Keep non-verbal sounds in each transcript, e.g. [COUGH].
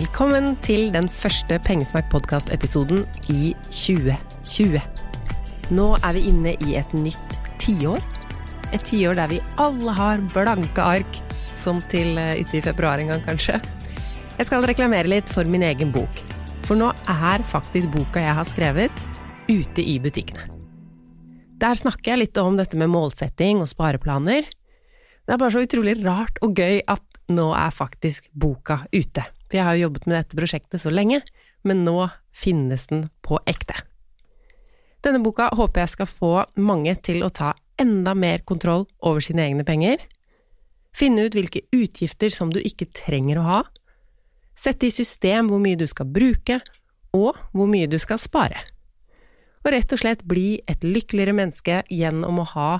Velkommen til den første Pengesnakk-podkast-episoden i 2020. Nå er vi inne i et nytt tiår. Et tiår der vi alle har blanke ark, som til uti i februar en gang, kanskje. Jeg skal reklamere litt for min egen bok, for nå er faktisk boka jeg har skrevet, ute i butikkene. Der snakker jeg litt om dette med målsetting og spareplaner. Det er bare så utrolig rart og gøy at nå er faktisk boka ute. For jeg har jo jobbet med dette prosjektet så lenge, men nå finnes den på ekte. Denne boka håper jeg skal få mange til å ta enda mer kontroll over sine egne penger, finne ut hvilke utgifter som du ikke trenger å ha, sette i system hvor mye du skal bruke, og hvor mye du skal spare. Og rett og slett bli et lykkeligere menneske gjennom å ha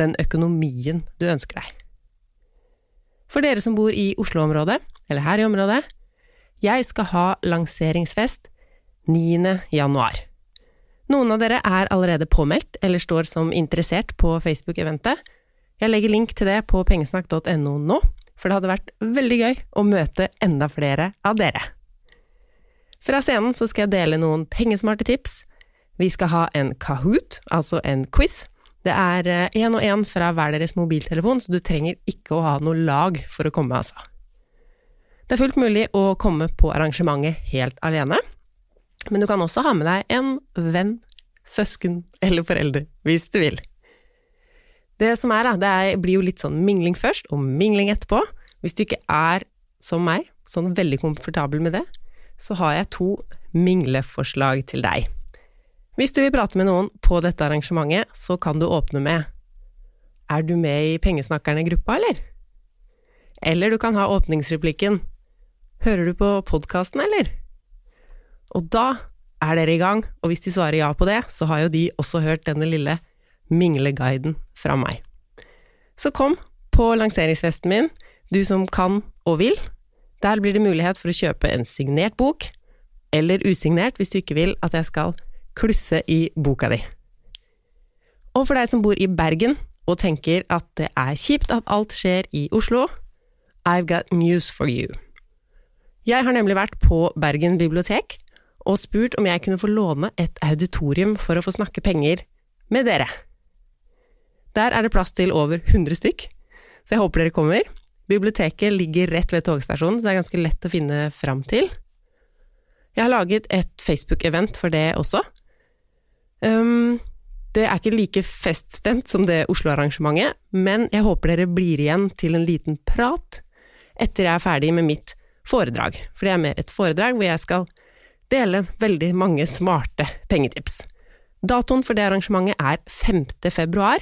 den økonomien du ønsker deg. For dere som bor i Oslo-området, eller her i området, jeg skal ha lanseringsfest 9. januar. Noen av dere er allerede påmeldt eller står som interessert på Facebook-eventet. Jeg legger link til det på pengesnakk.no nå, for det hadde vært veldig gøy å møte enda flere av dere. Fra scenen så skal jeg dele noen pengesmarte tips. Vi skal ha en Kahoot, altså en quiz. Det er én og én fra hver deres mobiltelefon, så du trenger ikke å ha noe lag for å komme, altså. Det er fullt mulig å komme på arrangementet helt alene, men du kan også ha med deg en venn, søsken eller forelder, hvis du vil. Det som er, da, det blir jo litt sånn mingling først, og mingling etterpå. Hvis du ikke er som meg, sånn veldig komfortabel med det, så har jeg to mingleforslag til deg. Hvis du vil prate med noen på dette arrangementet, så kan du åpne med Er du med i Pengesnakkerne-gruppa, eller? Eller du kan ha åpningsreplikken Hører du på podkasten, eller? Og da er dere i gang, og hvis de svarer ja på det, så har jo de også hørt denne lille mingleguiden fra meg. Så kom på lanseringsfesten min, du som kan og vil. Der blir det mulighet for å kjøpe en signert bok, eller usignert hvis du ikke vil at jeg skal klusse i boka di. Og for deg som bor i Bergen og tenker at det er kjipt at alt skjer i Oslo, I've got news for you. Jeg har nemlig vært på Bergen bibliotek og spurt om jeg kunne få låne et auditorium for å få snakke penger med dere. Der er det plass til over 100 stykk, så jeg håper dere kommer. Biblioteket ligger rett ved togstasjonen, så det er ganske lett å finne fram til. Jeg har laget et Facebook-event for det også. Um, det er ikke like feststemt som det Oslo-arrangementet, men jeg håper dere blir igjen til en liten prat etter jeg er ferdig med mitt foredrag, for det er mer et foredrag hvor jeg skal dele veldig mange smarte pengetips. Datoen for det arrangementet er 5. februar,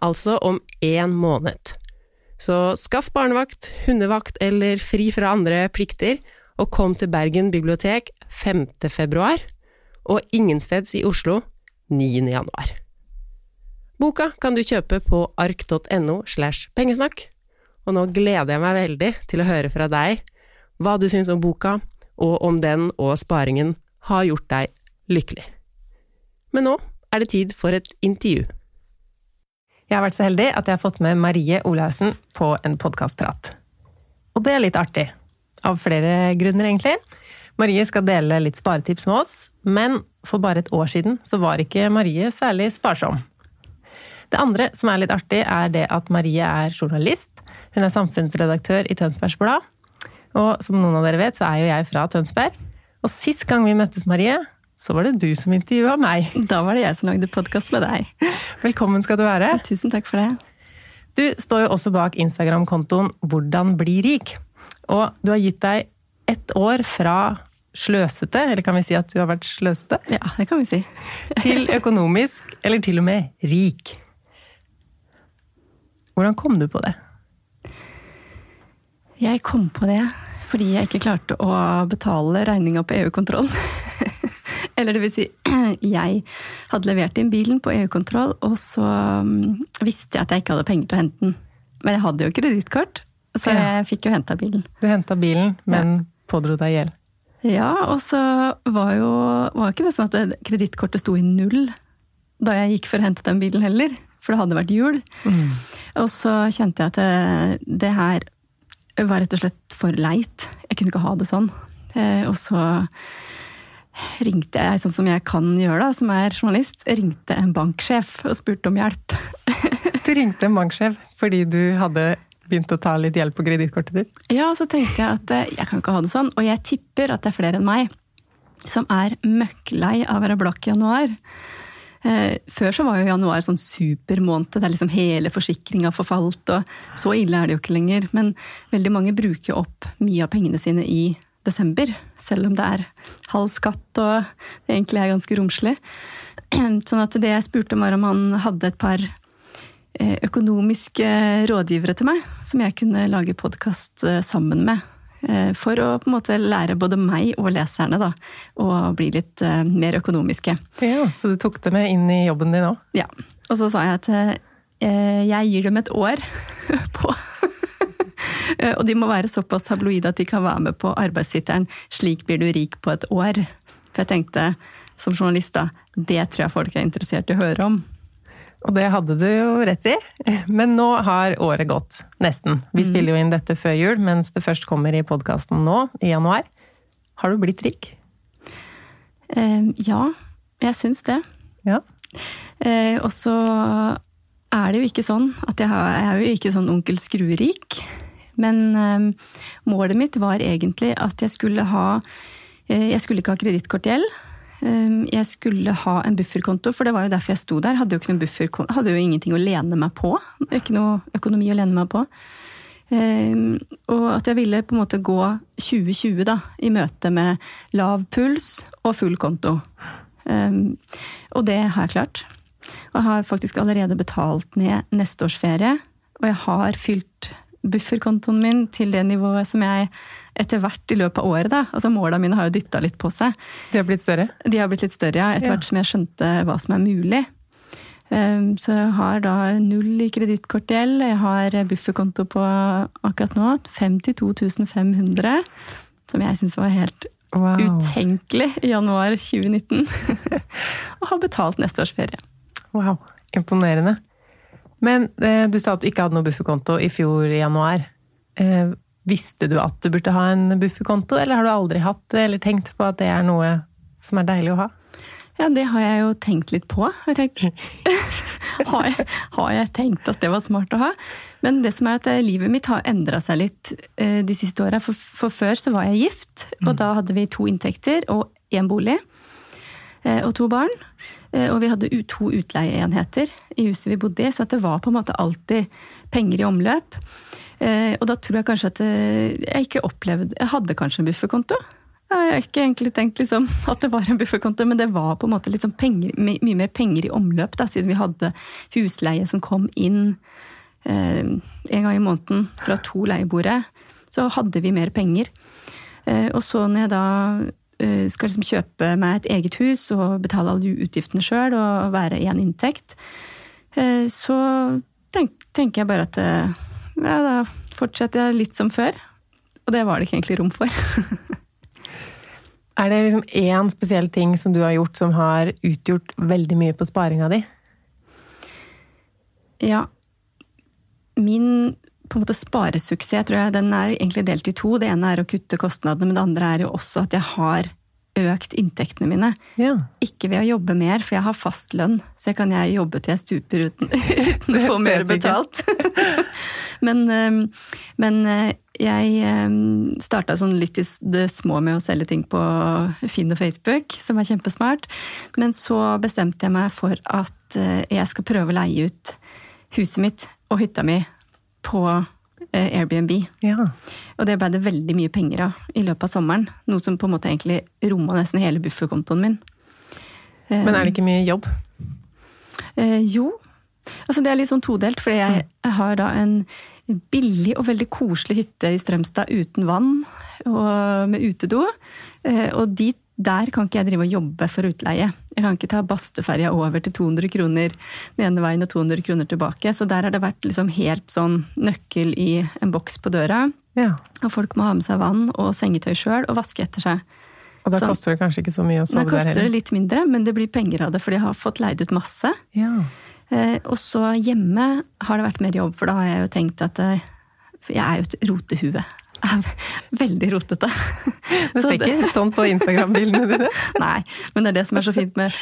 altså om én måned. Så skaff barnevakt, hundevakt eller fri fra andre plikter, og kom til Bergen bibliotek 5. februar, og ingensteds i Oslo 9. januar. Boka kan du kjøpe på ark.no slash pengesnakk, og nå gleder jeg meg veldig til å høre fra deg hva du syns om boka, og om den og sparingen har gjort deg lykkelig. Men nå er det tid for et intervju. Jeg har vært så heldig at jeg har fått med Marie Olaussen på en podkastprat. Og det er litt artig. Av flere grunner, egentlig. Marie skal dele litt sparetips med oss, men for bare et år siden så var ikke Marie særlig sparsom. Det andre som er litt artig, er det at Marie er journalist. Hun er samfunnsredaktør i Tønsbergs Blad, og som noen av dere vet, så er jo jeg fra Tønsberg. Og sist gang vi møttes, Marie, så var det du som intervjua meg. Da var det jeg som lagde podkast med deg. Velkommen skal du være. Tusen takk for det. Du står jo også bak Instagram-kontoen Hvordan bli rik. Og du har gitt deg ett år fra sløsete, eller kan vi si at du har vært sløsete? Ja, det kan vi si. til økonomisk, eller til og med rik. Hvordan kom du på det? Jeg kom på det fordi jeg ikke klarte å betale regninga på EU-kontroll. [LAUGHS] Eller det vil si, [CLEARS THROAT] jeg hadde levert inn bilen på EU-kontroll, og så mm, visste jeg at jeg ikke hadde penger til å hente den. Men jeg hadde jo kredittkort, så jeg fikk jo henta bilen. Du henta bilen, men ja. pådro deg gjeld? Ja, og så var jo var ikke det sånn at kredittkortet sto i null da jeg gikk for å hente den bilen heller. For det hadde vært jul. Mm. Og så kjente jeg at det, det her var rett og slett for leit. Jeg kunne ikke ha det sånn. Eh, og så ringte jeg, sånn som jeg kan gjøre, da, som er journalist, ringte en banksjef og spurte om hjelp. du ringte en banksjef fordi du hadde begynt å ta litt hjelp på kredittkortet ditt? Ja, så tenkte jeg at eh, jeg kan ikke ha det sånn. Og jeg tipper at det er flere enn meg som er møkklei av å være blakk i januar. Eh, før så var jo januar sånn supermåned, der liksom hele forsikringa forfalt. og Så ille er det jo ikke lenger. Men veldig mange bruker opp mye av pengene sine i desember. Selv om det er halv skatt og det egentlig er ganske romslig. [CLEARS THROAT] Sånn at det jeg spurte om var om han hadde et par eh, økonomiske rådgivere til meg, som jeg kunne lage podkast eh, sammen med. Eh, for å på en måte lære både meg og leserne da, å bli litt uh, mer økonomiske. Ja, Så du tok det med inn i jobben din òg? Ja. Og så sa jeg at uh, jeg gir dem et år [LAUGHS] på Og de må være såpass tabloide at de kan være med på arbeidstittelen 'Slik blir du rik på et år'. For jeg tenkte som journalist da, det tror jeg folk er interessert i å høre om. Og det hadde du jo rett i. Men nå har året gått. Nesten. Vi mm. spiller jo inn dette før jul, mens det først kommer i podkasten nå, i januar. Har du blitt rik? Eh, ja, jeg syns det. Ja. Eh, og så er det jo ikke sånn at jeg, har, jeg er jo ikke sånn onkel Skruerik. Men eh, målet mitt var egentlig at jeg skulle ha Jeg skulle ikke ha kredittkortgjeld. Ehm, jeg skulle ha en bufferkonto, for det var jo derfor jeg sto der. Hadde jo, hadde jo ingenting å lene meg på. Ikke noe økonomi å lene meg på. Ehm, og at jeg ville på en måte gå 2020 da, i møte med lav puls og full konto. Ehm, og det har jeg klart. Og jeg har faktisk allerede betalt ned neste års ferie. Og jeg har fylt bufferkontoen min til det nivået som jeg etter hvert i løpet av året, da. Altså måla mine har jo dytta litt på seg. De har blitt større? De har blitt litt større, ja. Etter ja. hvert som jeg skjønte hva som er mulig. Um, så jeg har da null i kredittkortgjeld. Jeg har bufferkonto på akkurat nå 52 500. Som jeg syns var helt wow. utenkelig i januar 2019. [LAUGHS] og har betalt neste års ferie. Wow. Imponerende. Men eh, du sa at du ikke hadde noe bufferkonto i fjor i januar. Eh, Visste du at du burde ha en bufferkonto, eller har du aldri hatt det, eller tenkt på at det er noe som er deilig å ha? Ja, det har jeg jo tenkt litt på. Har jeg, tenkt, [LAUGHS] har, jeg, har jeg tenkt at det var smart å ha? Men det som er at eh, livet mitt har endra seg litt eh, de siste åra. For, for, før så var jeg gift, og mm. da hadde vi to inntekter og én bolig. Eh, og to barn. Og vi hadde to utleieenheter i huset vi bodde i, så det var på en måte alltid penger i omløp. Eh, og da tror jeg kanskje at eh, jeg ikke opplevde Jeg hadde kanskje en bufferkonto. Jeg har ikke egentlig tenkt liksom, [LAUGHS] at det var en bufferkonto, men det var på en måte liksom penger, mye mer penger i omløp, da, siden vi hadde husleie som kom inn eh, en gang i måneden fra to leieboere. Så hadde vi mer penger. Eh, og så når jeg da eh, skal liksom kjøpe meg et eget hus og betale alle utgiftene sjøl og være én inntekt, eh, så tenk, tenker jeg bare at ja, da fortsetter jeg litt som før. Og det var det ikke egentlig rom for. [LAUGHS] er det liksom én spesiell ting som du har gjort som har utgjort veldig mye på sparinga di? Ja. Min på en måte sparesuksess tror jeg, den er egentlig delt i to. Det ene er å kutte kostnadene, men det andre er jo også at jeg har økt inntektene mine. Ja. Ikke ved å jobbe mer, for jeg har fast lønn, så jeg kan jeg jobbe til jeg stuper uten, [LAUGHS] uten å få mer betalt. [LAUGHS] men, ehm, men, eh, jeg ehm, starta sånn litt i det små med å selge ting på Finn og Facebook, som er kjempesmart. Men så bestemte jeg meg for at eh, jeg skal prøve å leie ut huset mitt og hytta mi på Airbnb. Ja. Og det ble det veldig mye penger av i løpet av sommeren. Noe som på en måte egentlig romma nesten hele bufferkontoen min. Men er det ikke mye jobb? Eh, jo. Altså det er litt sånn todelt, fordi jeg, jeg har da en billig og veldig koselig hytte i Strømstad uten vann og med utedo. Eh, og dit der kan ikke jeg drive og jobbe for utleie. Jeg kan ikke ta basteferja over til 200 kroner den ene veien og 200 kroner tilbake. Så der har det vært liksom helt sånn nøkkel i en boks på døra. Ja. Og folk må ha med seg vann og sengetøy sjøl og vaske etter seg. Og da så, koster det kanskje ikke så mye å sove der heller? Da koster det litt mindre, men det blir penger av det, for de har fått leid ut masse. Ja. Eh, og så hjemme har det vært mer jobb, for da har jeg jo tenkt at eh, jeg er jo et rotehue. Er veldig rotete. Det ser ikke ut sånn på Instagram-bildene dine. Nei, men det er det som er så fint med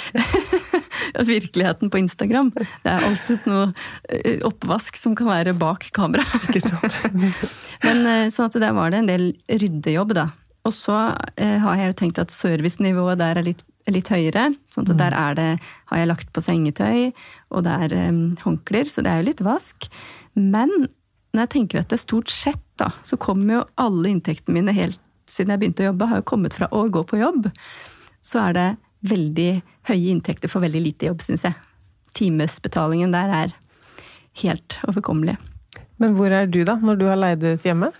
[LAUGHS] virkeligheten på Instagram. Det er alltid noe eh, oppvask som kan være bak kamera. Ikke sant? [LAUGHS] Men eh, sånn at der var det en del ryddejobb, da. Og så eh, har jeg jo tenkt at servicenivået der er litt, litt høyere. sånn at der er det, har jeg lagt på sengetøy, og det er um, håndklær, så det er jo litt vask. Men når jeg tenker at det stort sett, da, så kommer jo alle inntektene mine helt siden jeg begynte å jobbe, har jo kommet fra å gå på jobb. Så er det veldig høye inntekter for veldig lite jobb, syns jeg. Timesbetalingen der er helt overkommelig. Men hvor er du, da, når du har leid ut hjemme?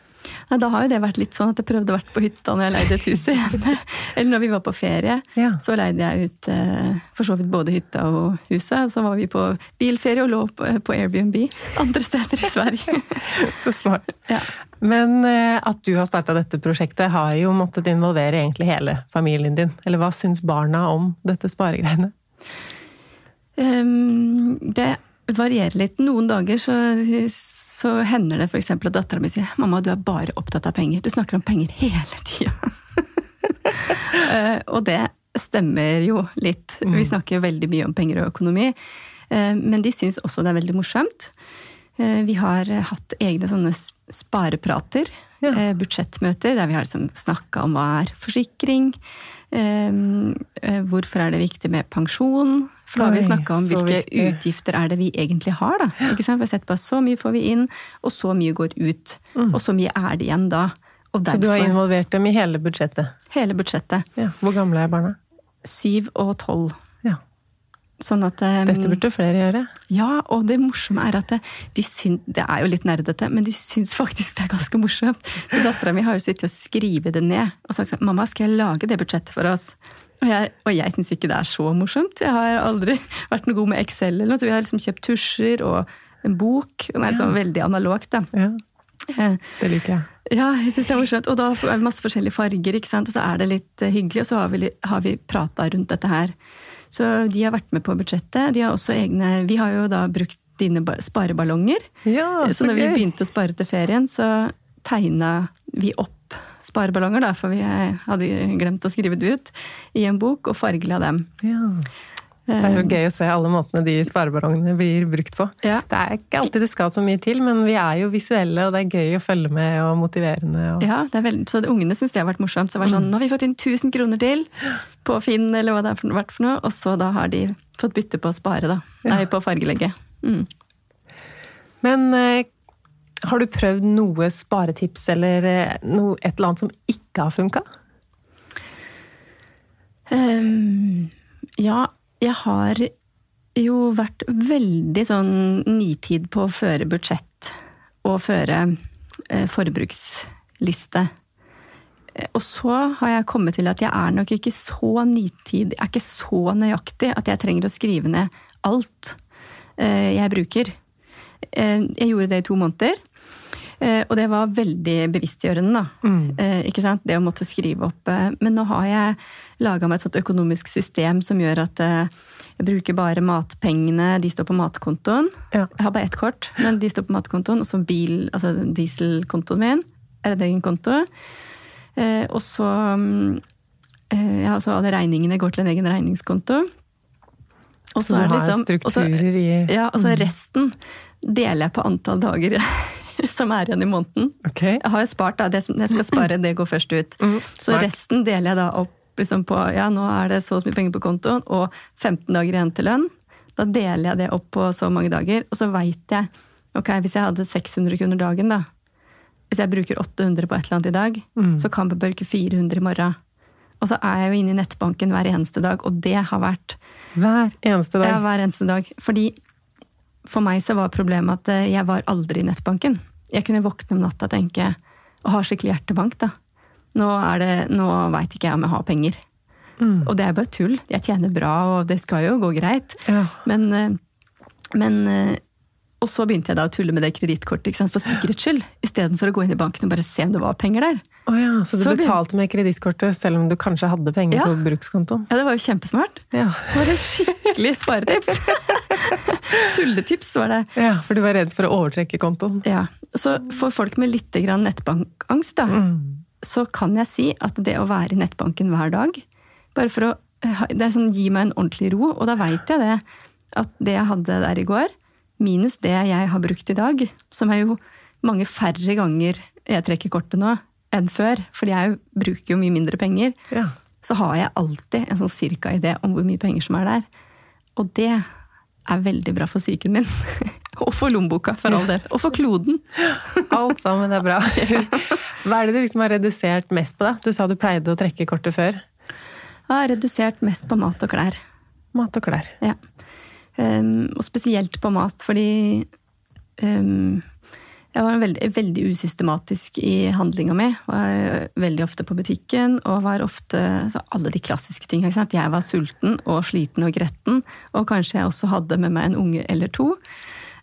Nei, da har jo det vært litt sånn at jeg prøvde å være på hytta når jeg leide et hus hjemme. [LAUGHS] Eller når vi var på ferie, Ja. så leide jeg ut eh, for så vidt både hytta og huset. Så var vi på bilferie og lå på, på Airbnb andre steder i Sverige. [LAUGHS] Så smart. Ja. Men eh, at du har starta dette prosjektet, har jo måttet involvere egentlig hele familien din. Eller hva syns barna om dette sparegreiene? Um, det varierer litt. Noen dager så, så hender det f.eks. at dattera mi sier 'mamma, du er bare opptatt av penger'. Du snakker om penger hele tida. [LAUGHS] Eh, og det stemmer jo litt. Vi snakker veldig mye om penger og økonomi. Eh, men de syns også det er veldig morsomt. Eh, Vi har hatt egne sånne spareprater, Ja. budsjettmøter, der vi har liksom snakka om hva er forsikring, hvorfor er det viktig med pensjon, for da har vi snakka om hvilke viktig. utgifter er det vi egentlig har. da. Ikke sant? Vi har sett på så mye får vi inn, og så mye går ut. Og så mye er det igjen da. Mm. Så du har involvert dem i hele budsjettet? hele budsjettet. Ja. Hvor gamle er barna? Syv og tolv. Ja. Sånn at um, Dette burde flere gjøre. Ja, og det morsomme er at det, de syns, det er jo litt nerdete, men de syns faktisk det er ganske morsomt. Dattera mi har jo sittet og skrevet det ned og sagt sånn 'Mamma, skal jeg lage det budsjettet for oss?' Og jeg, og jeg syns ikke det er så morsomt. Jeg har aldri [LAUGHS] vært noe god med Excel eller noe, så vi har liksom kjøpt tusjer og en bok. Og det er liksom veldig analogt, da. Ja, Eh, det liker jeg. ja, jeg synes det er morsomt. Og da er det masse forskjellige farger, ikke sant? og så er det litt eh, hyggelig. Og så har vi, har vi prata rundt dette her. Så de har vært med på budsjettet. De har også egne Vi har jo da brukt dine spareballonger. Ja, så så når vi begynte å spare til ferien, så tegna vi opp spareballonger, da, for vi hadde glemt å skrive det ut, i en bok, og fargela dem. Ja. Det er jo gøy å se alle måtene de spareballongene blir brukt på. Ja. Det er ikke alltid det skal så mye til, men vi er jo visuelle, og det er gøy å følge med og motiverende. Og... Ja, det veldig, så ungene syns det har vært morsomt. Så det var sånn, Nå har vi fått inn 1000 kroner til på Finn, eller hva det har vært for noe. Og så da har de fått bytte på å spare, da. Nei, på fargelegge. Mm. Men eh, har du prøvd noe sparetips eller eh, noe, et eller annet som ikke har funka? Um, ja, jeg har jo vært veldig sånn nitid på å føre budsjett og føre eh, forbruksliste. Eh, Og så har jeg kommet til at jeg er nok ikke så nitid, jeg er ikke så nøyaktig at jeg trenger å skrive ned alt eh, jeg bruker. Eh, Jeg gjorde det i to måneder. Eh, Og det var veldig bevisstgjørende, da. Mm. Ikke sant? Det å måtte skrive opp. eh, Men nå har jeg laga meg et sånt økonomisk system som gjør at eh, jeg bruker bare matpengene, de står på matkontoen. Ja. Jeg har bare ett kort, men de står på matkontoen. Og så bil, altså dieselkontoen min. Er det egen konto? Eh, Og så mm, eh, Ja, så alle regningene går til en egen regningskonto. Og Så du er det har liksom- og så- strukturer i ja, og så resten deler jeg på antall dager [LAUGHS] [LAUGHS] som er igjen i måneden. Okay. Jeg har jo spart, da. Det som jeg skal spare, det går først ut. Mm, så resten deler jeg da opp liksom på ja, nå er det så mye penger på kontoen, og 15 dager igjen til lønn. Da deler jeg det opp på så mange dager, og så veit jeg ok, hvis jeg hadde 600 kroner dagen, da. Hvis jeg bruker 800 på et eller annet i dag, Mm. så kan jeg bruke 400 i morgen. Og så er jeg jo inne i nettbanken hver eneste dag, og det har vært Hver eneste dag. ja, hver eneste dag. Fordi for meg så var problemet at eh, jeg var aldri i nettbanken. Jeg kunne våkne om natta og tenke og ha skikkelig hjertebank, da. Nå, er veit ikke jeg om jeg har penger. Mm. Og det er bare tull. Jeg tjener bra, og det skal jo gå greit. Ja. Men, eh, men eh, og så begynte jeg da å tulle med det kredittkortet for sikkerhets skyld, istedenfor å gå inn i banken og bare se om det var penger der. Oh ja, så du Så betalte med kredittkortet selv om du kanskje hadde penger Ja. på brukskontoen? Ja, det var jo kjempesmart. Ja. Det var et skikkelig sparetips. [LAUGHS] Tulletips var det. ja, for du var redd for å overtrekke kontoen? Ja, Så for folk med litt grann nettbankangst, da, Mm. så kan jeg si at det å være i nettbanken hver dag bare for å, Det er sånn gi meg en ordentlig ro, og da veit jeg det. At det jeg hadde der i går, minus det jeg har brukt i dag, som er jo mange færre ganger jeg trekker kortet nå enn før, fordi jeg bruker jo mye mindre penger, Ja. så har jeg alltid en sånn cirka idé om hvor mye penger som er der. Og det er veldig bra for psyken min. [LAUGHS] og for lommeboka, for all del. Og for kloden. [LAUGHS] Alt sammen er bra. [LAUGHS] Hva er det du liksom har redusert mest på, da? Du sa du pleide å trekke kortet før. Jeg har redusert mest på mat og klær. Mat og klær. Ja. Um, og spesielt på mat, fordi um, jeg var veldig, veldig usystematisk i handlinga mi. Var veldig ofte på butikken og var ofte så Alle de klassiske tinga. Jeg var sulten og sliten og gretten, og kanskje jeg også hadde med meg en unge eller to.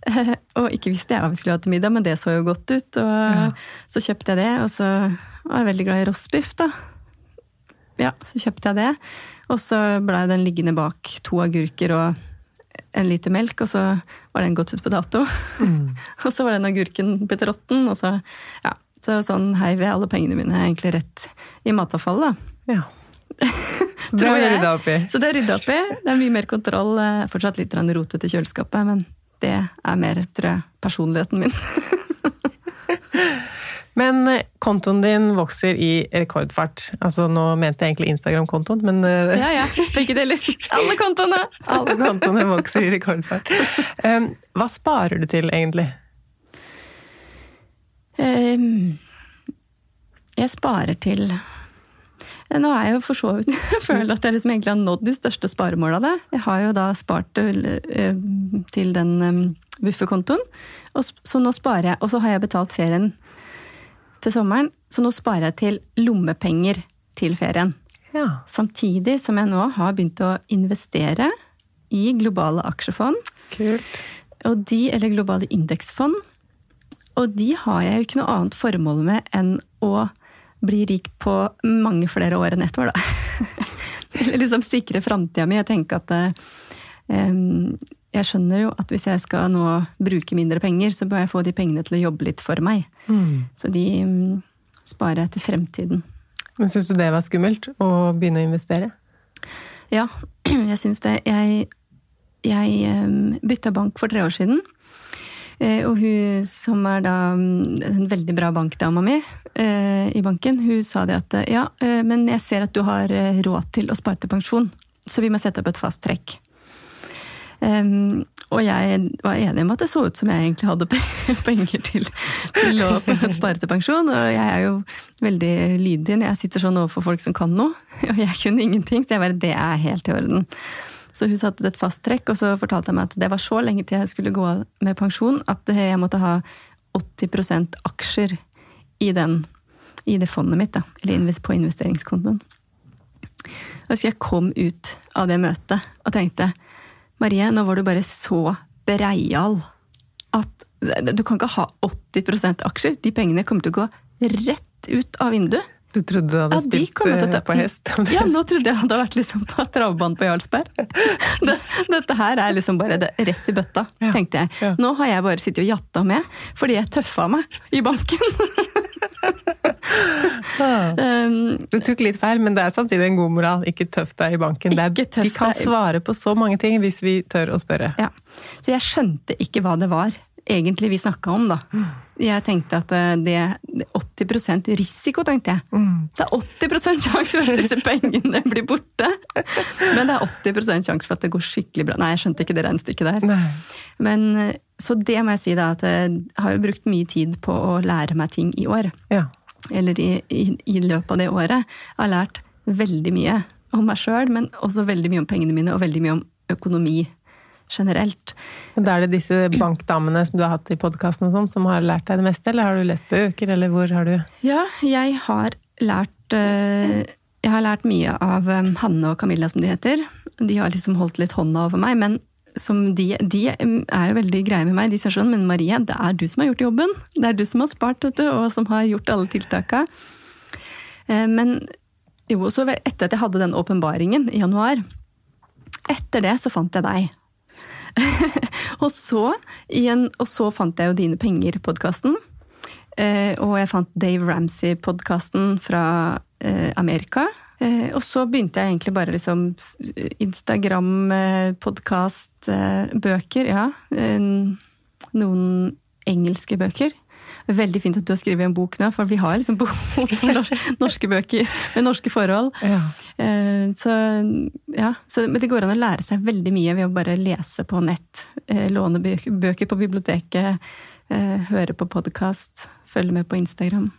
[LAUGHS] Og ikke visste jeg hva vi skulle ha til middag, men det så jo godt ut. Og så kjøpte jeg det, og så var jeg veldig glad i rostbiff, da. Ja, så kjøpte jeg det. Og så blei den liggende bak to agurker og en liter melk, og så var den gått ut på dato. [LAUGHS] og så var den agurken blitt råtten, og så ja, så sånn heiv jeg alle pengene mine egentlig rett i matavfallet, da. Ja. [LAUGHS] Det Tror har du rydda opp i. Så det er rydda opp i. Det er mye mer kontroll. eh, Fortsatt litt rotete i kjøleskapet, men det er mer, tror jeg, personligheten min. [LAUGHS] Men eh, kontoen din vokser i rekordfart. Altså, nå mente jeg egentlig Instagram-kontoen, men eh, ja, ja. [LAUGHS] Begge deler. Alle kontoene! alle kontoene vokser i rekordfart. Um, hva sparer du til, egentlig? Ehm, jeg sparer til Nå er jeg jo for så vidt [LAUGHS] Jeg føler at jeg liksom egentlig har nådd de største sparemåla. da. Jeg har jo da spart til, eh, til den bufferkontoen, så nå sparer jeg. Og så har jeg betalt ferien til sommeren, så nå sparer jeg til lommepenger til ferien. Ja. Samtidig som jeg nå har begynt å investere i globale aksjefond. Kult. Og de, eller globale indeksfond, og de har jeg jo ikke noe annet formål med enn å bli rik på mange flere år enn ett år, da. [LAUGHS] Eller liksom sikre framtida mi Jeg tenker at em, jeg skjønner jo at hvis jeg skal nå bruke mindre penger, så bør jeg få de pengene til å jobbe litt for meg. Så de mm, sparer jeg til fremtiden. Men syns du det var skummelt, å begynne å investere? Ja, [CLEARS THROAT] jeg syns det. Jeg, jeg bytta bank for tre år siden. Eh, Og hun som er da mm, en veldig bra bankdama mi eh, i banken, hun sa det at eh, ja, men jeg ser at du har råd til å spare til pensjon, så vi må sette opp et fast trekk. Em, og jeg var enig om at det så ut som jeg egentlig hadde [LAUGHS] penger til, til å spare til pensjon. Og jeg er jo veldig lydig når jeg sitter sånn overfor folk som kan noe. [LAUGHS] Og jeg kunne ingenting, så jeg bare det er helt i orden. Så hun satte et fast trekk, og så fortalte jeg meg at det var så lenge til jeg skulle gå med pensjon at jeg måtte ha 80% aksjer i, den, i det fondet mitt, da, eller på investeringskontoen. Jeg husker jeg kom ut av det møtet og tenkte Marie, nå var du bare så breial at du kan ikke ha 80% aksjer. De pengene kommer til å gå rett ut av vinduet. Du trodde du hadde Ja, de spilt eh, på hest? [LAUGHS] Ja, nå trodde jeg hadde vært liksom på travbanen på Jarlsberg. [LAUGHS] Det, dette her er liksom bare det, rett i bøtta, Ja, tenkte jeg. ja. Nå har jeg bare sittet og jatta med, fordi jeg tøffa meg i banken. [LAUGHS] um, [LAUGHS] Du tok litt feil, men det er samtidig en god moral. Ikke tøff deg i banken. Det er, de kan svare på så mange ting hvis vi tør å spørre. ja. Så jeg skjønte ikke hva det var egentlig vi snakka om, da. Jeg tenkte at eh, det, det 80 risiko, tenkte jeg. Det er 80% sjanse for at disse pengene blir borte. Men det er 80% sjanse for at det går skikkelig bra. Nei, jeg skjønte ikke det regnestykket der. Nei. Men, eh, så det må jeg si, da, at jeg har jo brukt mye tid på å lære meg ting i år. Ja. Eller i, i, i løpet av det året. Har lært veldig mye om meg sjøl, men også veldig mye om pengene mine, og veldig mye om økonomi generelt. Men Da er det disse bankdamene som du har hatt i podkasten sånn, som har lært deg det meste, eller har du lest bøker, eller hvor har du Ja, jeg har lært eh, Jeg har lært mye av eh, Hanne og Camilla, som de heter. De har liksom holdt litt hånda over meg, men som de, de er jo veldig greie med meg. De sier sånn Men Marie, det er du som har gjort jobben. Det er du som har spart, du, og som har gjort alle tiltaka. Eh, men jo, så etter at jeg hadde den åpenbaringen i januar, etter det så fant jeg deg. [LAUGHS] og, så, igjen, og så fant jeg jo Dine penger-podkasten. Eh, og jeg fant Dave Ramsey-podkasten fra eh, Amerika. Og så begynte jeg egentlig bare liksom Instagram, podkast, bøker. Ja. Noen engelske bøker. Veldig fint at du har skrevet en bok nå, for vi har liksom [LAUGHS] behov for norske bøker med norske forhold. Ja. Så, ja, så, men det går an å lære seg veldig mye ved å bare lese på nett. Låne bøker på biblioteket, høre på podkast, følge med på Instagram.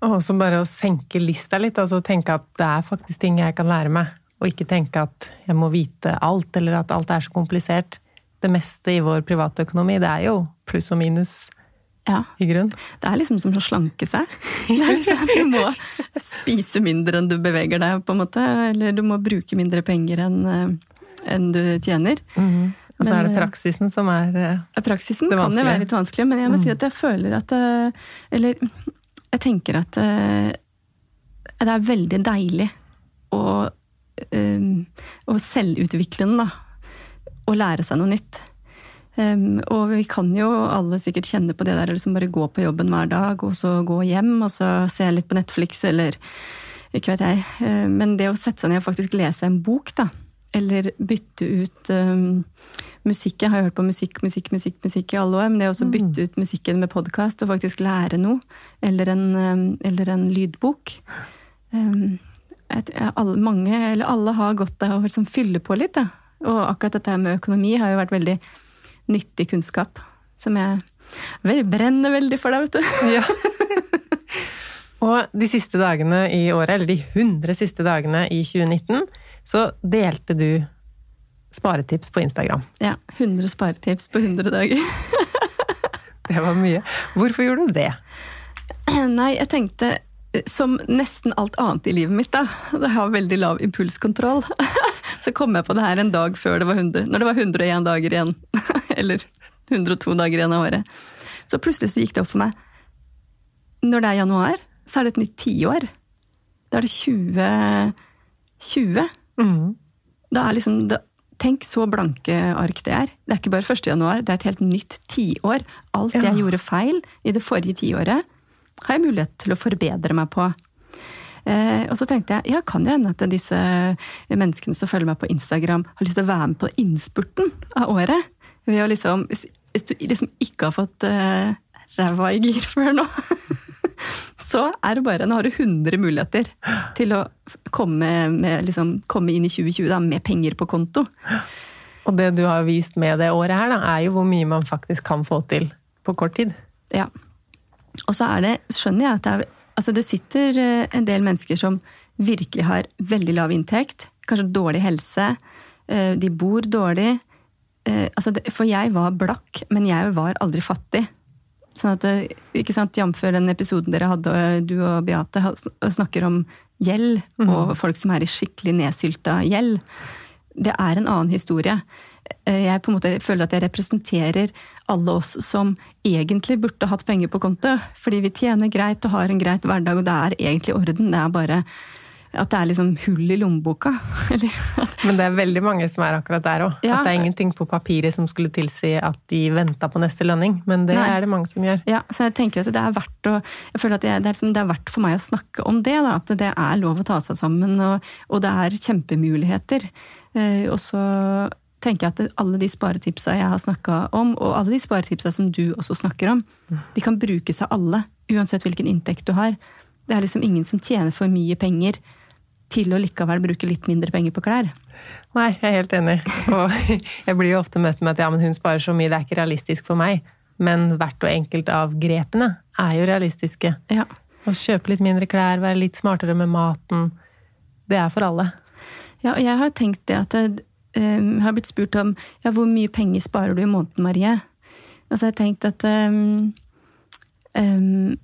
Og også bare å senke lista litt, altså tenke at det er faktisk ting jeg kan lære meg. Og ikke tenke at jeg må vite alt, eller at alt er så komplisert. Det meste i vår privatøkonomi, det er jo pluss og minus ja. i grunn. Det er liksom som å slanke seg. Det er liksom at Du må spise mindre enn du beveger deg, på en måte. Eller du må bruke mindre penger enn, eh, enn du tjener. Mm -hmm. Og så er det praksisen som er det Praksisen kan jo være litt vanskelig, men jeg må si at jeg føler at Eller jeg tenker at det er veldig deilig å, å selvutvikle da. Å lære seg noe nytt. Um, og vi kan jo alle sikkert kjenne på det der liksom bare gå på jobben hver dag, og så gå hjem, og så se litt på Netflix, eller ikke vet jeg. Men det å sette seg ned og faktisk lese en bok, da, eller bytte ut um, musikk. Jeg har hørt på musikk, musikk, musikk musikk i alle år, men det å også mm. bytte ut musikken med podkast og faktisk lære noe, eller en, um, eller en lydbok um, alle, mange, eller alle har godt av å liksom fylle på litt. Da. Og akkurat dette med økonomi har jo vært veldig nyttig kunnskap, som jeg vel, brenner veldig for deg, vet du. Ja. [LAUGHS] og de siste dagene i året, eller de 100 siste dagene i 2019, så delte du sparetips på Instagram. Ja. 100 sparetips på 100 dager. [LAUGHS] det var mye. Hvorfor gjorde du det? Nei, jeg tenkte som nesten alt annet i livet mitt, da. Det har veldig lav impulskontroll. [LAUGHS] Så kom jeg på det her en dag før det var 100. Når det var 101 dager igjen. [LAUGHS] Eller 102 dager igjen av året. Så plutselig så gikk det opp for meg. Når det er januar, så er det et nytt tiår. Da er det 2020. Mm. Da er liksom det, Tenk så blanke ark det er. Det er ikke bare 1. januar, det er et helt nytt tiår. Alt ja. jeg gjorde feil i det forrige tiåret, har jeg mulighet til å forbedre meg på. Eh, og så tenkte jeg ja, kan det hende at disse menneskene som følger meg på Instagram, har lyst til å være med på innspurten av året? Ved å liksom, hvis, du liksom ikke har fått eh, ræva i gir før nå, [LAUGHS] så er det bare Nå har du 100 muligheter til å komme, med, liksom, komme inn i 2020 da, med penger på konto. Og det du har vist med det året her, da, er jo hvor mye man faktisk kan få til på kort tid. Ja. Og så er det, skjønner jeg at det, er, altså det sitter eh, en del mennesker som virkelig har veldig lav inntekt, kanskje dårlig helse, eh, de bor dårlig. Altså det, for jeg var blakk, men jeg var aldri fattig. Sånn at, eh, ikke sant, Jf. den episoden dere hadde, eh, du og Beate, snakker om gjeld, mm. og folk som er i skikkelig nedsylta gjeld. Det er en annen historie. Eh, jeg på en måte føler at jeg representerer alle oss som egentlig burde hatt penger på konto. Fordi vi tjener greit og har en greit hverdag, og det er egentlig orden. Det er bare at det er liksom hull i lommeboka. [LAUGHS] Men det er veldig mange som er akkurat der òg. Ja. At det er ingenting på papiret som skulle tilsi at de venta på neste lønning. Men det Nei. er det mange som gjør. Ja, så jeg tenker at det er verdt å, jeg føler at det er, liksom, det er verdt for meg å snakke om det. Da, at det er lov å ta seg sammen, og, og det er kjempemuligheter. Eh, og så tenker jeg at alle de sparetipsa jeg har snakka om, og alle de sparetipsa som du også snakker om, de kan brukes av alle. Uansett hvilken inntekt du har. Det er liksom ingen som tjener for mye penger til å likevel bruke litt mindre penger på klær. Nei, jeg er helt enig. Og [LAUGHS] jeg blir jo ofte møtt med at ja, men hun sparer så mye, det er ikke realistisk for meg. Men hvert og enkelt av grepene er jo realistiske. Ja. Å kjøpe litt mindre klær, være litt smartere med maten. Det er for alle. Ja, og jeg har tenkt det at jeg, um, har blitt spurt om ja, hvor mye penger sparer du i måneden, Marie? Og jeg har tenkt at um, um,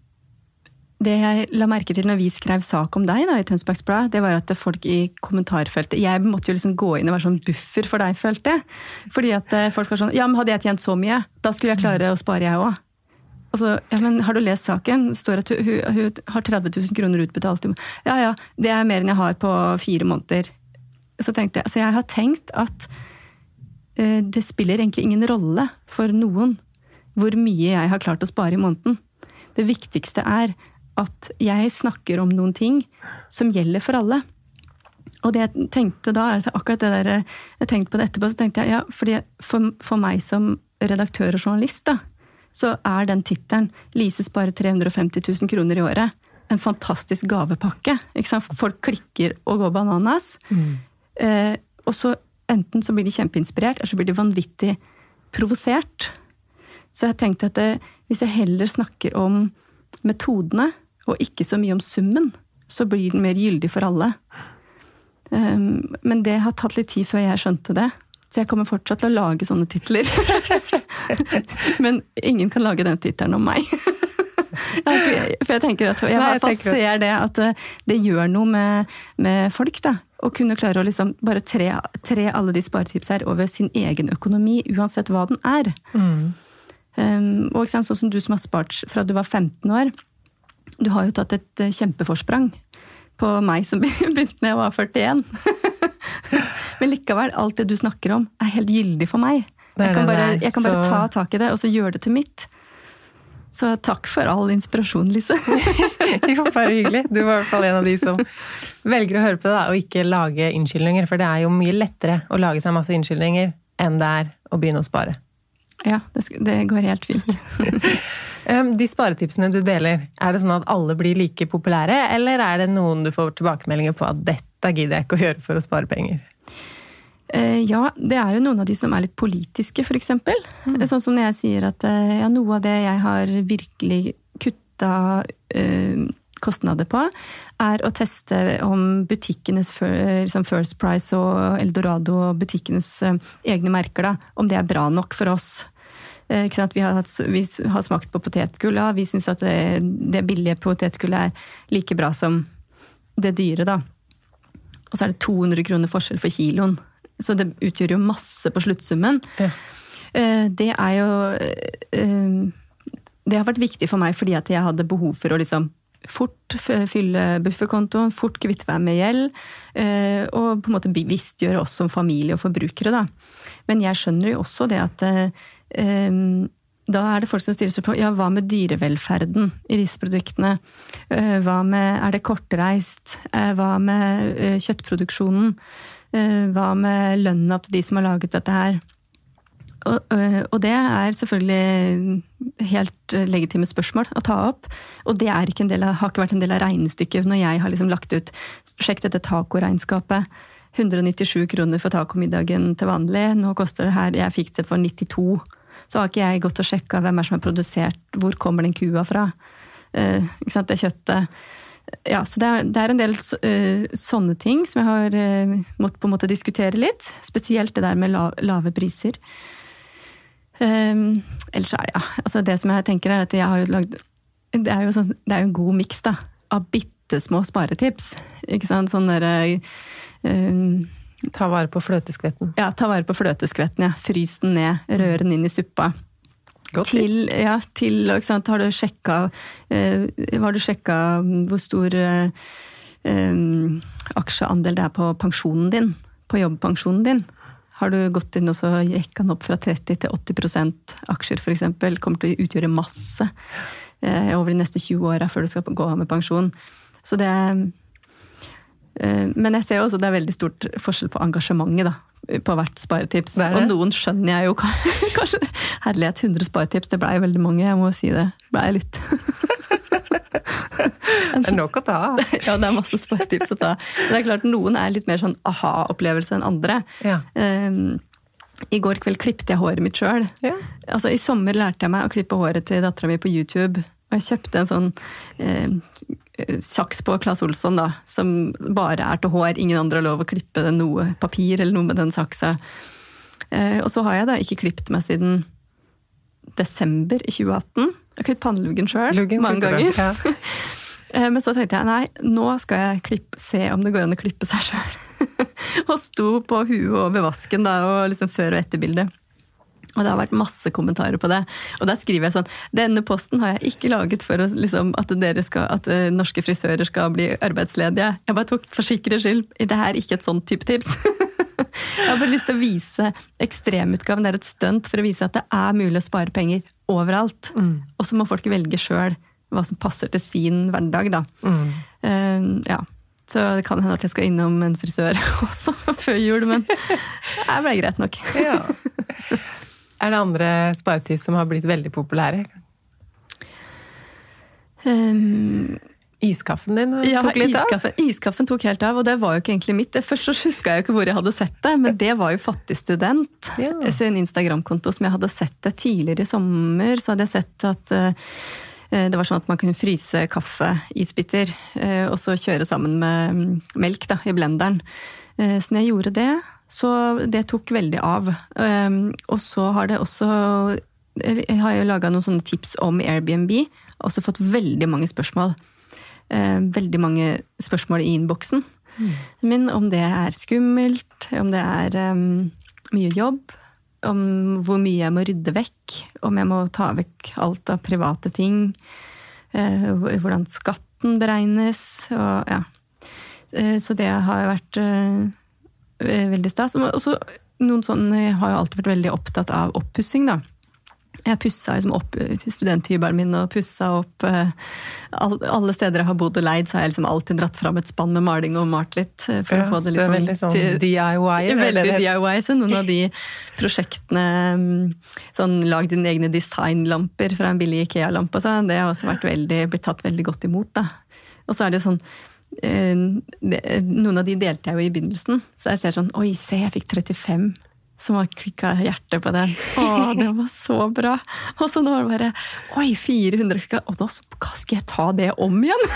det jeg la merke til når vi skrev sak om deg da, i Tønsbergs Blad, det var at folk i kommentarfeltet Jeg måtte jo liksom gå inn og være sånn buffer for deg, følte jeg. Fordi at eh, folk var sånn Ja, men hadde jeg tjent så mye, da skulle jeg klare å spare, jeg òg. Altså, ja, men har du lest saken? Det står at hun, hun, har 30 000 kroner utbetalt. Ja ja, det er mer enn jeg har på fire måneder. Så tenkte jeg, altså jeg har tenkt at eh, det spiller egentlig ingen rolle for noen hvor mye jeg har klart å spare i måneden. Det viktigste er at jeg snakker om noen ting som gjelder for alle. Og det jeg tenkte da, akkurat det der, jeg tenkte på det etterpå, så tenkte jeg ja, fordi for, for meg som redaktør og journalist, da, så er den tittelen 'Lise sparer 350 000 kroner i året' en fantastisk gavepakke. Folk klikker og går bananas. Mm. Eh, og så enten så blir de kjempeinspirert, eller så blir de vanvittig provosert. Så jeg tenkte at det, hvis jeg heller snakker om metodene, og ikke så mye om summen, så blir den mer gyldig for alle. Um, men det har tatt litt tid før jeg skjønte det. Så jeg kommer fortsatt til å lage sånne titler. [LAUGHS] men ingen kan lage den tittelen om meg. [LAUGHS] For jeg tenker at jeg fall ser det at det, eh, det gjør noe med, med, folk. da. Å kunne klare å liksom bare tre, tre alle de sparetipsa her over sin egen økonomi, uansett hva den er. Mm. Um, og sånn som du som har spart fra du var 15 år. Du har jo tatt et eh, kjempeforsprang på meg som [LAUGHS] begynte da jeg var 41. [LAUGHS] Men likevel, alt det du snakker om, er helt gyldig for meg. Jeg kan, bare, jeg kan bare ta tak i det og så gjøre det til mitt. Så takk for all inspirasjon, Lise. [LAUGHS] jo, bare hyggelig. Du var i hvert fall en av de som velger å høre på det og ikke lage unnskyldninger. For det er jo mye lettere å lage seg masse unnskyldninger enn det er å begynne å spare. Ja, det, går helt fint. [LAUGHS] De sparetipsene du deler, er det sånn at alle blir like populære, eller er det noen du får tilbakemeldinger på at 'dette gidder jeg ikke å gjøre for å spare penger'? Eh, ja, det er jo noen av de som er litt politiske, f.eks. Mm. Sånn som når jeg sier at eh, ja, noe av det jeg har virkelig kutta eh, kostnader på, er å teste om butikkenes liksom First Price og Eldorado og butikkenes egne merker, da, om det er bra nok for oss. Vi har, hatt, vi har, smakt på potetgull, ja. Vi syns at det, det billige potetgullet er like bra som det dyre, da. Og så er det 200 kroner forskjell for kiloen. Så det utgjør jo masse på sluttsummen. Ja. Eh, det er jo eh, Det har vært viktig for meg fordi at jeg hadde behov for å liksom fort fylle bufferkontoen, fort kvitte meg med gjeld. Eh, og på en måte bevisstgjøre oss som familie og forbrukere, da. Men jeg skjønner jo også det at da er det folk som stiller seg på ja, hva med dyrevelferden i disse produktene? Hva med, er det kortreist? Hva med kjøttproduksjonen? Eh, hva med lønna til de som har laget dette her? Eh, og, det er selvfølgelig helt legitime spørsmål å ta opp. Og det ikke av, har ikke vært en del av regnestykket når jeg har liksom lagt ut Sjekk dette tacoregnskapet. 197 kroner for tacomiddagen til vanlig. Nå koster det her Jeg fikk det for 92. Så har ikke jeg gått og sjekka hvem er som har produsert, hvor kommer den kua fra? Uh, det kjøttet ja, så det er, det er en del uh, sånne ting som jeg har uh, måttet på en måte diskutere litt. Spesielt det der med la, lave priser. Um, ellers er ja, altså det som jeg tenker er at jeg har jo lagd Det er jo, sånn, det er jo en god miks av bitte små sparetips. Ikke sant? Sånn derre um, Ta vare på fløteskvetten. Ja, ta vare på fløteskvetten. ja. Frys den ned. Rør den inn i suppa. Godt til, ja, til Har du sjekka eh, Har du sjekka hvor stor eh, eh, aksjeandel det er på pensjonen din? På jobbpensjonen din? Har du gått inn og så jekka den opp fra 30 til 80% aksjer f.eks.? Kommer til å utgjøre masse eh, over de neste 20 åra før du skal gå av med pensjon. Så det eh, Men jeg ser også det er veldig stort forskjell på engasjementet, da på hvert sparetips. Det det. Og noen skjønner jeg jo [LAUGHS] kanskje. Herlighet, 100 sparetips, det blei veldig mange, jeg må si det. Blei litt. [LAUGHS] det er nok å ta av. [LAUGHS] ja, det er masse sparetips å ta. Det er klart, noen er litt mer sånn aha-opplevelse enn andre. Ja. Um, i går kveld klippet jeg håret mitt sjøl. Ja. Altså, I sommer lærte jeg meg å klippe håret til dattera mi på YouTube. Og jeg kjøpte en sånn eh, saks på Claes Olsson, da, som bare er til hår. Ingen andre har lov å klippe noe papir eller noe med den saksa. Eh, og så har jeg da ikke klippet meg siden desember i 2018. Jeg har klippet panneluggen sjøl mange ganger. Ja. [LAUGHS] Eh, men så tenkte jeg nei, nå skal jeg klippe, se om det går an å klippe seg sjøl. [LAUGHS] og sto på huet over vasken da, og liksom før- og etterbildet. Og det har vært masse kommentarer på det. Og der skriver jeg sånn Denne posten har jeg ikke laget for å, liksom, at, skal, at, eh, norske frisører skal bli arbeidsledige. Jeg bare tok for sikkerhets skyld. Det her er ikke et sånt type tips. [LAUGHS] jeg har bare lyst til å vise ekstremutgaven. Det er et stunt for å vise at det er mulig å spare penger overalt. Mm. Og så må folk velge sjøl hva som passer til sin hverdag, da. Mm. Uh, ja. Så det kan hende at jeg skal innom en frisør [LAUGHS] også før jul, men [LAUGHS] det ble greit nok. ja. Er det andre sparetips som har blitt veldig populære? Um, iskaffen din tok litt iskaffen, av? Iskaffen tok helt av, og det var jo ikke egentlig mitt. Først så huska jeg jo ikke hvor jeg hadde sett det, men det var jo Fattig student ja. sin Instagram-konto som jeg hadde sett det tidligere i sommer. Så hadde jeg sett at uh, det var sånn at man kunne fryse kaffe kaffeisbiter uh, og så kjøre sammen med mm, melk da, i blenderen. Så når jeg gjorde det, så det tok veldig av. Um, og så har det også Jeg har jo laga noen sånne tips om Airbnb. Og også fått veldig mange spørsmål. Uh, veldig mange spørsmål i innboksen. Mm. Men om det er skummelt, om det er um, mye jobb, om hvor mye jeg må rydde vekk, om jeg må ta vekk alt av private ting, uh, hvordan skatten beregnes, og ja. Uh, så det har vært Eh, veldig stas. Også, noen sånne har jo alltid vært veldig opptatt av oppussing, da. Jeg pussa liksom opp studenthybelen min og pussa opp Alle steder jeg har bodd og leid, så har jeg liksom alltid dratt fram et spann med maling og malt litt. Eh, for ja, å få det liksom, veldig sånn til, DIY? Veldig DIY. Så noen av de prosjektene mm, Sånn lag dine egne designlamper fra en billig Ikea-lampe sånn, det har også vært veldig, blitt tatt veldig godt imot. da. Og så er det sånn Eh, noen av de delte jeg jo i begynnelsen, så jeg ser sånn Oi, se, jeg fikk 35 som har klikka hjertet på den. Å, det var så bra! Og så nå er det bare Oi, 400 klikka! Og da skal jeg ta det om igjen! [LAUGHS]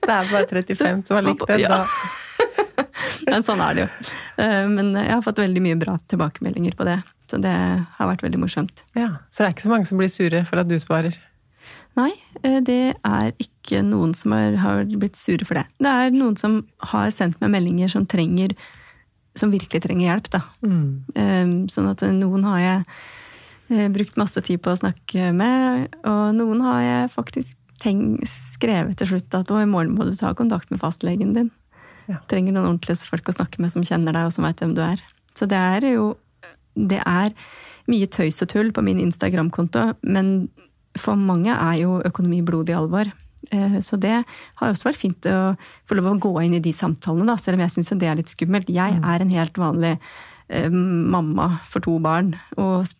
Det er bare 35 som har likt den, da. [LAUGHS] Men sånn er det jo. Eh, men jeg har fått veldig mye bra tilbakemeldinger på det. Så det har vært veldig morsomt. Ja, Så det er ikke så mange som blir sure for at du sparer? Nei, eh, det er ikke noen som er, har blitt sure for det. Det er noen som har sendt meg meldinger som trenger som virkelig trenger hjelp, da. Mm. Eh, sånn at noen har jeg eh, brukt masse tid på å snakke med, og noen har jeg faktisk tenkt, skrevet til slutt at i morgen må du ta kontakt med fastlegen din. Ja. Trenger noen ordentlige folk å snakke med som kjenner deg og som veit hvem du er. Så det er jo Det er mye tøys og tull på min Instagram-konto, men for mange er jo økonomi blodig alvor. Eh, så det har også vært fint å få lov å gå inn i de samtalene, da, selv om jeg syns det er litt skummelt. Jeg mm. er en helt vanlig eh, mamma for to barn og,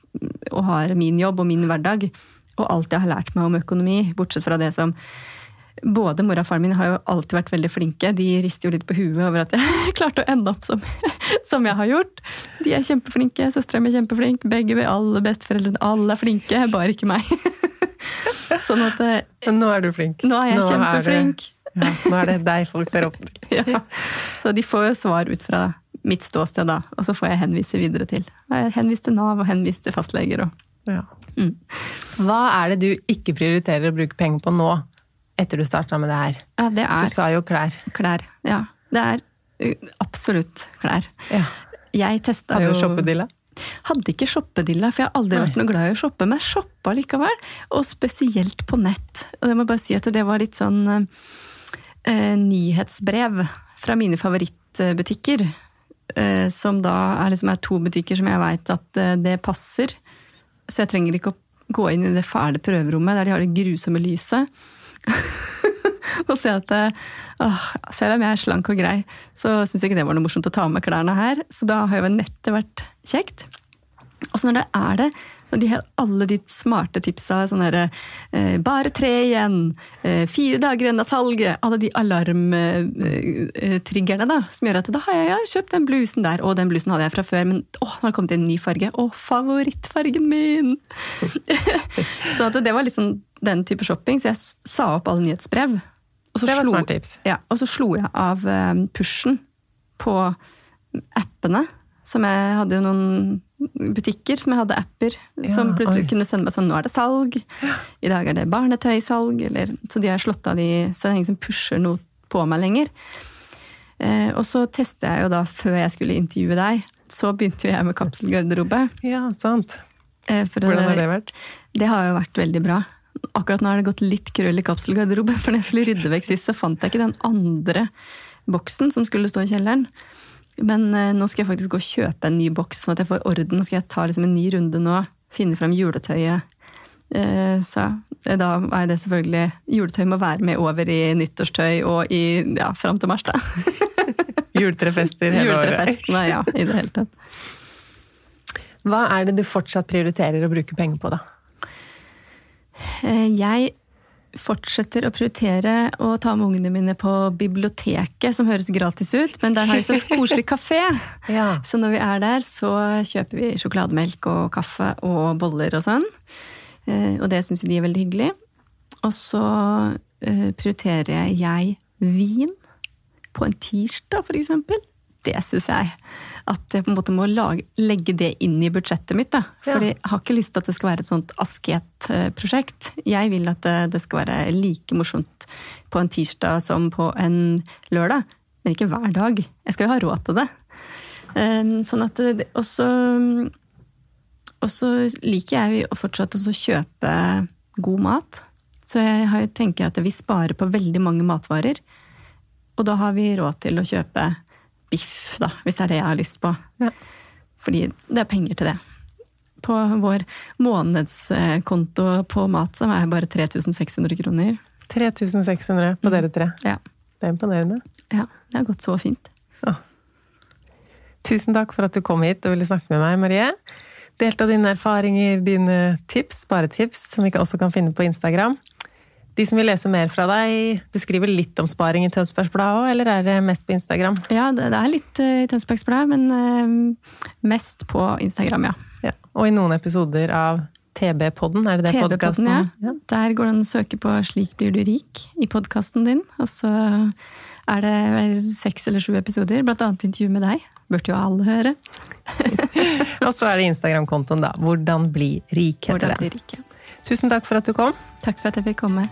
og, har min jobb og min hverdag. Og alt jeg har lært meg om økonomi, bortsett fra det som både mor og faren min har jo alltid vært veldig flinke. De rister jo litt på huet over at jeg [LAUGHS] klarte å ende opp som, [LAUGHS] som jeg har gjort. De er kjempeflinke. Søstera mi er kjempeflink. Begge alle besteforeldrene. Alle er flinke, bare ikke meg. [LAUGHS] Sånn at eh, Men nå er du flink. Nå er jeg nå kjempeflink. Er det, ja, nå er det deg folk ser opp til. ja. Så de får jo svar ut fra mitt ståsted, da. Og så får jeg henvise videre til. Jeg henvist til Nav og henvist til fastleger. Og. Ja. Mm. Hva er det du ikke prioriterer å bruke penger på nå, etter du starta med det her? Ja, det er, du sa jo klær. Klær, ja. Det er absolutt klær. Ja. Jeg testa jo Hadde du shoppedilla? Hadde ikke shoppedilla, for jeg har aldri Nei. vært noe glad i å shoppe, men jeg shoppa likevel. Og spesielt på nett. Og jeg må bare si at det var litt sånn eh, nyhetsbrev fra mine favorittbutikker. Eh, som da er, liksom, er to butikker som jeg veit at eh, det passer. Så jeg trenger ikke å gå inn i det fæle prøverommet der de har det grusomme lyset. [LAUGHS] og se at åh, selv om jeg er slank og grei, så syns jeg ikke det var noe morsomt å ta med klærne her. Så da har jo nettet vært kjekt. Og så når det er det, når de har alle de smarte tipsa, sånn herre eh, Bare tre igjen! Eh, fire dager igjen av salget! Alle de alarmtriggerne eh, da, som gjør at da har jeg, jeg kjøpt den blusen der, og den blusen hadde jeg fra før, men å, nå har det kommet en ny farge! Å, favorittfargen min! [LAUGHS] så det var litt sånn den type shopping, så jeg sa opp alle nyhetsbrev. Og så det var slo, smart tips. Ja, og så slo jeg av um, pushen på appene. Som jeg hadde jo noen butikker som jeg hadde apper, ja, som plutselig oi. kunne sende meg sånn 'nå er det salg', i dag er det barnetøysalg, eller Så de har slått av de, så det er ingen som pusher noe på meg lenger. Eh, og så testa jeg jo da, før jeg skulle intervjue deg, så begynte jeg med kapselgarderobe. Ja, sant. Eh, Hvordan har det vært? Det har jo vært veldig bra. Akkurat nå har det gått litt krøll i kapselgarderoben, for når jeg skulle rydde vekk sist, så fant jeg ikke den andre boksen som skulle stå i kjelleren. Men eh, nå skal jeg faktisk gå og kjøpe en ny boks, sånn at jeg får orden. Nå skal jeg ta liksom en ny runde nå, finne frem juletøyet. Eh, så eh, da er det selvfølgelig Juletøy må være med over i nyttårstøy og i ja, fram til mars, da. [LAUGHS] Juletrefester hele året. Juletrefestene, ja. I det hele tatt. Hva er det du fortsatt prioriterer å bruke penger på, da? Jeg fortsetter å prioritere å ta med ungene mine på biblioteket, som høres gratis ut, men der har de så koselig kafé. [LAUGHS] ja. Så når vi er der, så kjøper vi sjokolademelk og kaffe og boller og sånn. Eh, og det syns de er veldig hyggelig. Og så eh, prioriterer jeg vin på en tirsdag, for eksempel. Det syns jeg at jeg på en måte må lage, legge det inn i budsjettet mitt. Da. For ja. jeg har ikke lyst til at det skal være et sånt asketprosjekt. Jeg vil at det, det, skal være like morsomt på en tirsdag som på en lørdag. Men ikke hver dag. Jeg skal jo ha råd til det. Ehm, sånn at Og så liker jeg å fortsatt å kjøpe god mat. Så jeg tenker at vi sparer på veldig mange matvarer. Og da har vi råd til å kjøpe biff, da, hvis det er det jeg har lyst på. Ja. Fordi det er penger til det. På vår månedskonto på mat så er jeg bare 3600 kroner. 3600 på dere tre? Ja. Det er imponerende. Ja, det har gått så fint. Ja. Tusen takk for at du kom hit og ville snakke med meg, Marie. Delte dine erfaringer, dine tips, sparetips, som vi også kan finne på Instagram. De som vil lese mer fra deg, du skriver litt om sparing i Tønsbergs Blad òg, eller er det mest på Instagram? Ja, det er litt eh, i Tønsbergs Blad, men eh, mest på Instagram, ja. ja. Og i noen episoder av TB-podden, er det det podkasten? Ja. ja. Der går det an å søke på 'Slik blir du rik' i podkasten din. Og så er det vel seks eller sju episoder, blant annet intervju med deg. Burde jo alle høre. [LAUGHS] og så er det Instagram-kontoen, da. 'Hvordan bli rik', heter Hvordan Bli rik, ja. Tusen takk for at du kom. Takk for at jeg fikk komme.